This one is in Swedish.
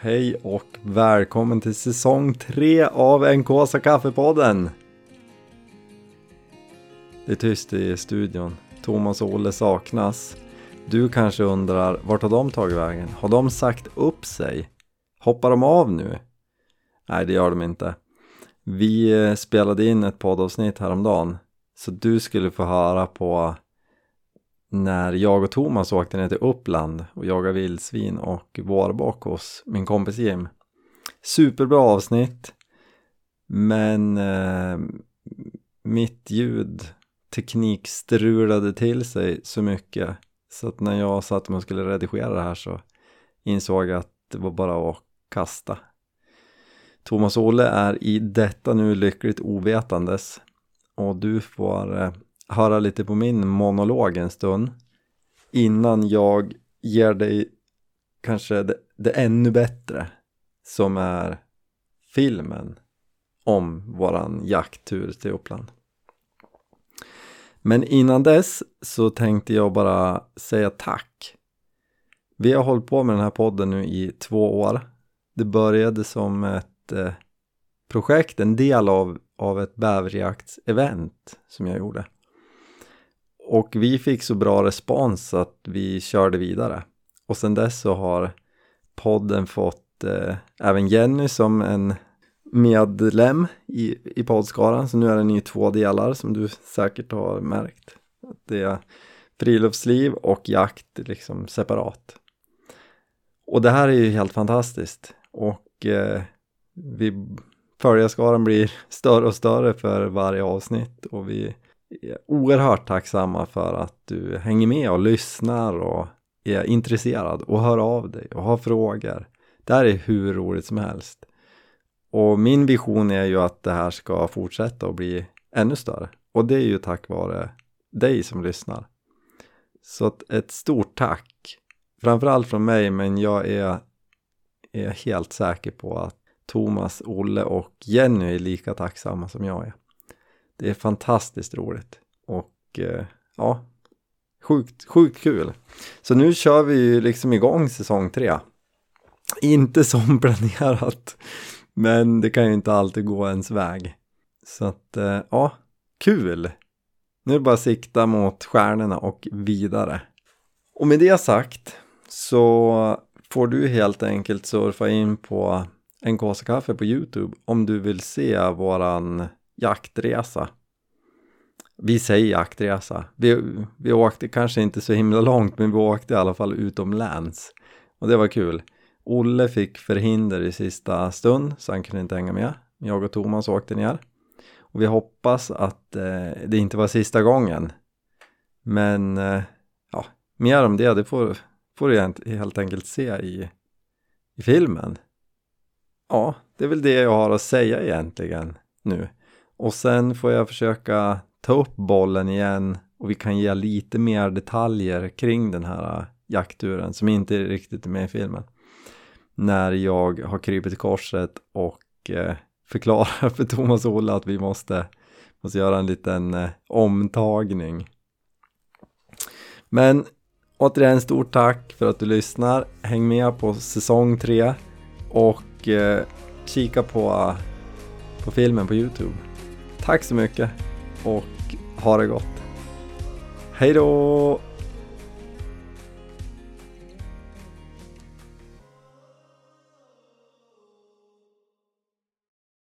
Hej och välkommen till säsong 3 av NKsa Kaffepodden. Det är tyst i studion. Thomas och Olle saknas. Du kanske undrar, vart har de tagit vägen? Har de sagt upp sig? Hoppar de av nu? Nej, det gör de inte. Vi eh, spelade in ett poddavsnitt häromdagen så du skulle få höra på när jag och Thomas åkte ner till Uppland och jagade vildsvin och vårbock hos min kompis Jim. Superbra avsnitt men eh, mitt ljud teknik strulade till sig så mycket så att när jag satt och skulle redigera det här så insåg jag att det var bara att kasta. Thomas och Olle är i detta nu lyckligt ovetandes och du får eh, höra lite på min monolog en stund innan jag ger dig kanske det, det ännu bättre som är filmen om våran jakttur till Uppland. Men innan dess så tänkte jag bara säga tack. Vi har hållit på med den här podden nu i två år. Det började som ett eh, projekt, en del av, av ett bäverjaktsevent som jag gjorde. Och vi fick så bra respons att vi körde vidare. Och sen dess så har podden fått eh, även Jenny som en medlem i, i poddskaran. Så nu är den i två delar som du säkert har märkt. Det är friluftsliv och jakt liksom separat. Och det här är ju helt fantastiskt. Och eh, vi följarskaran blir större och större för varje avsnitt och vi oerhört tacksamma för att du hänger med och lyssnar och är intresserad och hör av dig och har frågor. Det här är hur roligt som helst. Och min vision är ju att det här ska fortsätta och bli ännu större. Och det är ju tack vare dig som lyssnar. Så ett stort tack. Framförallt från mig, men jag är, är helt säker på att Thomas, Olle och Jenny är lika tacksamma som jag är. Det är fantastiskt roligt och eh, ja, sjukt, sjukt kul. Så nu kör vi ju liksom igång säsong tre. Inte som planerat, men det kan ju inte alltid gå ens väg. Så att eh, ja, kul! Nu är det bara att sikta mot stjärnorna och vidare. Och med det sagt så får du helt enkelt surfa in på en kaffe på Youtube om du vill se våran jaktresa. Vi säger jaktresa. Vi, vi åkte kanske inte så himla långt men vi åkte i alla fall utomlands. Och det var kul. Olle fick förhinder i sista stund så han kunde inte hänga med. Jag och Thomas åkte ner. Och vi hoppas att eh, det inte var sista gången. Men eh, ja, mer om det, det får, får du helt enkelt se i, i filmen. Ja, det är väl det jag har att säga egentligen nu. Och sen får jag försöka ta upp bollen igen och vi kan ge lite mer detaljer kring den här äh, jaktturen som inte riktigt är med i filmen. När jag har krypit i korset och eh, förklarar för Thomas och Olle att vi måste, måste göra en liten eh, omtagning. Men återigen stort tack för att du lyssnar. Häng med på säsong 3 och eh, kika på, på filmen på Youtube. Tack så mycket och ha det gott. Hej då!